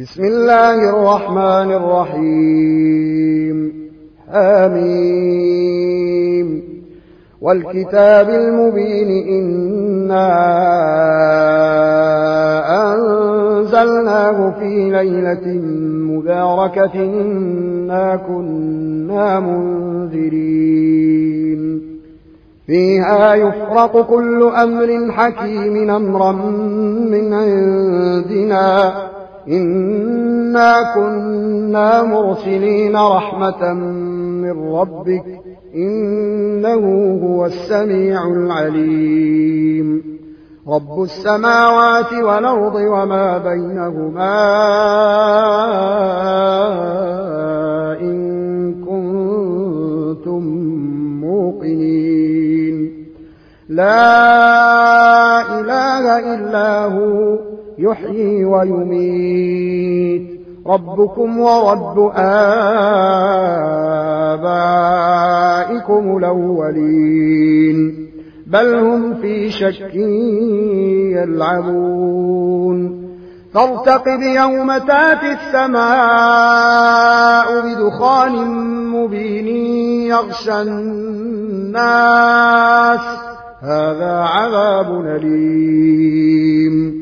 بسم الله الرحمن الرحيم. آمين. والكتاب المبين إنا أنزلناه في ليلة مباركة إنا كنا منذرين. فيها يفرق كل أمر حكيم أمرا من عندنا. إنا كنا مرسلين رحمة من ربك إنه هو السميع العليم رب السماوات والأرض وما بينهما يحيي ويميت. ربكم ورب آبائكم الأولين. بل هم في شك يلعبون. فارتقب يوم تاتي السماء بدخان مبين يغشى الناس. هذا عذاب أليم.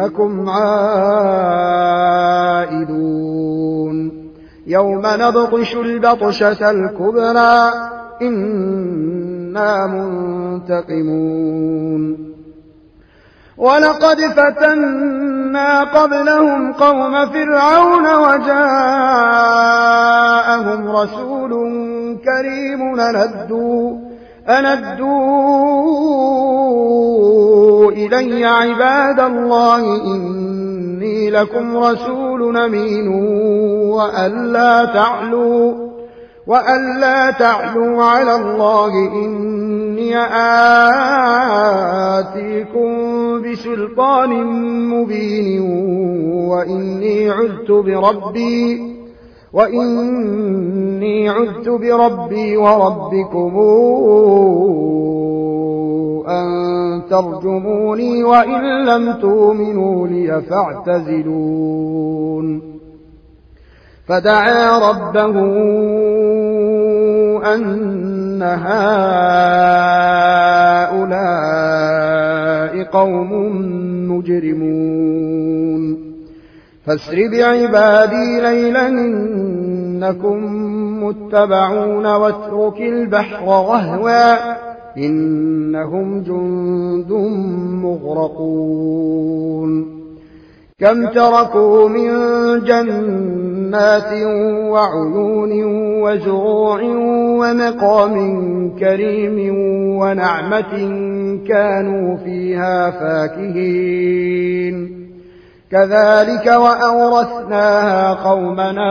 إنكم عائدون. يوم نبطش البطشة الكبرى إنا منتقمون. ولقد فتنا قبلهم قوم فرعون وجاءهم رسول كريم ندوا أندوا إلي عباد الله إني لكم رسول أمين وألا تعلوا وألا تعلوا على الله إني آتيكم بسلطان مبين وإني عذت بربي وإني عذت بربي وربكم أن ترجموني وإن لم تؤمنوا لي فاعتزلون. فدعا ربه أن هؤلاء قوم مجرمون. فاسر بعبادي ليلا إنكم متبعون واترك البحر رهوا إنهم جند مغرقون. كم تركوا من جنات وعيون وزروع ومقام كريم ونعمة كانوا فيها فاكهين. كذلك وأورثناها قومنا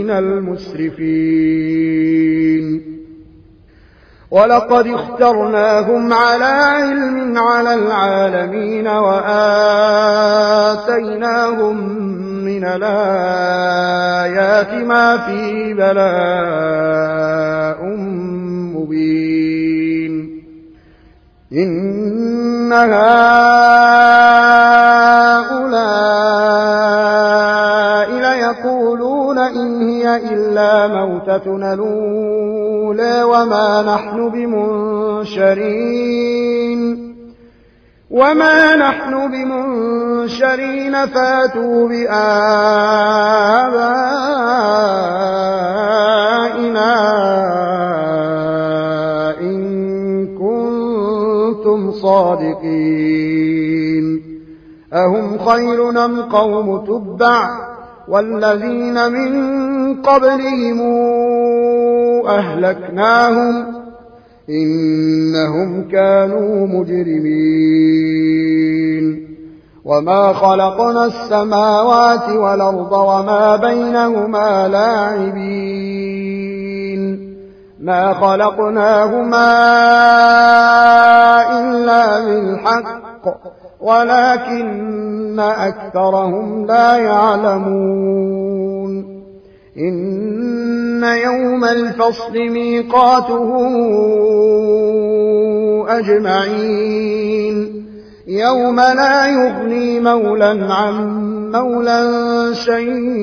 من المسرفين. ولقد اخترناهم على علم على العالمين وآتيناهم من الآيات ما فيه بلاء مبين. إن هؤلاء ليقولون إن هي إلا موتتنا الأولى وما نحن بمنشرين. وما نحن بمنشرين فاتوا بآبائنا إن كنتم صادقين. أهم خير نم قوم تبع والذين من قبلهم أهلكناهم إنهم كانوا مجرمين. وما خلقنا السماوات والأرض وما بينهما لاعبين. ما خلقناهما إلا بالحق. ولكن أكثرهم لا يعلمون. إن يوم الفصل ميقاتهم أجمعين. يوم لا يغني مولا عن مولا شيئا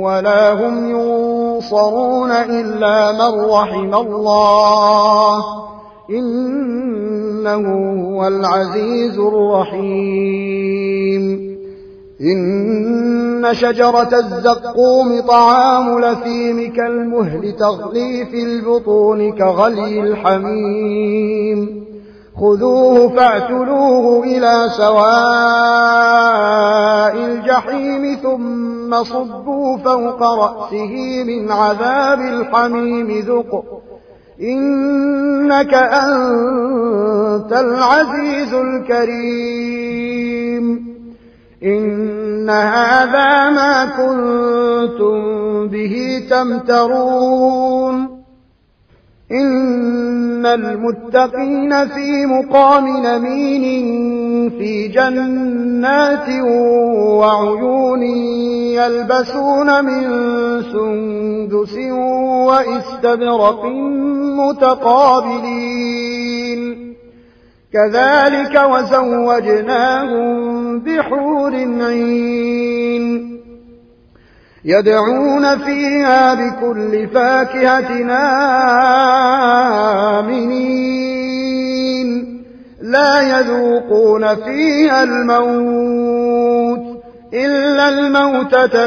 ولا هم ينصرون إلا من رحم الله. إنه هو العزيز الرحيم. إن شجرة الزقوم طعام لثيم كالمهل تغلي في البطون كغلي الحميم. خذوه فاعتلوه إلى سواء الجحيم ثم صبوا فوق رأسه من عذاب الحميم ذق إنك أنت العزيز الكريم. إن هذا ما كنتم به تمترون. إن المتقين في مقام نمين في جنات وعيون يلبسون من سندس وإستبرق متقابلين. كذلك وزوجناهم بحور عين. يدعون فيها بكل فاكهة آمنين. لا يذوقون فيها الموت إلا الموتة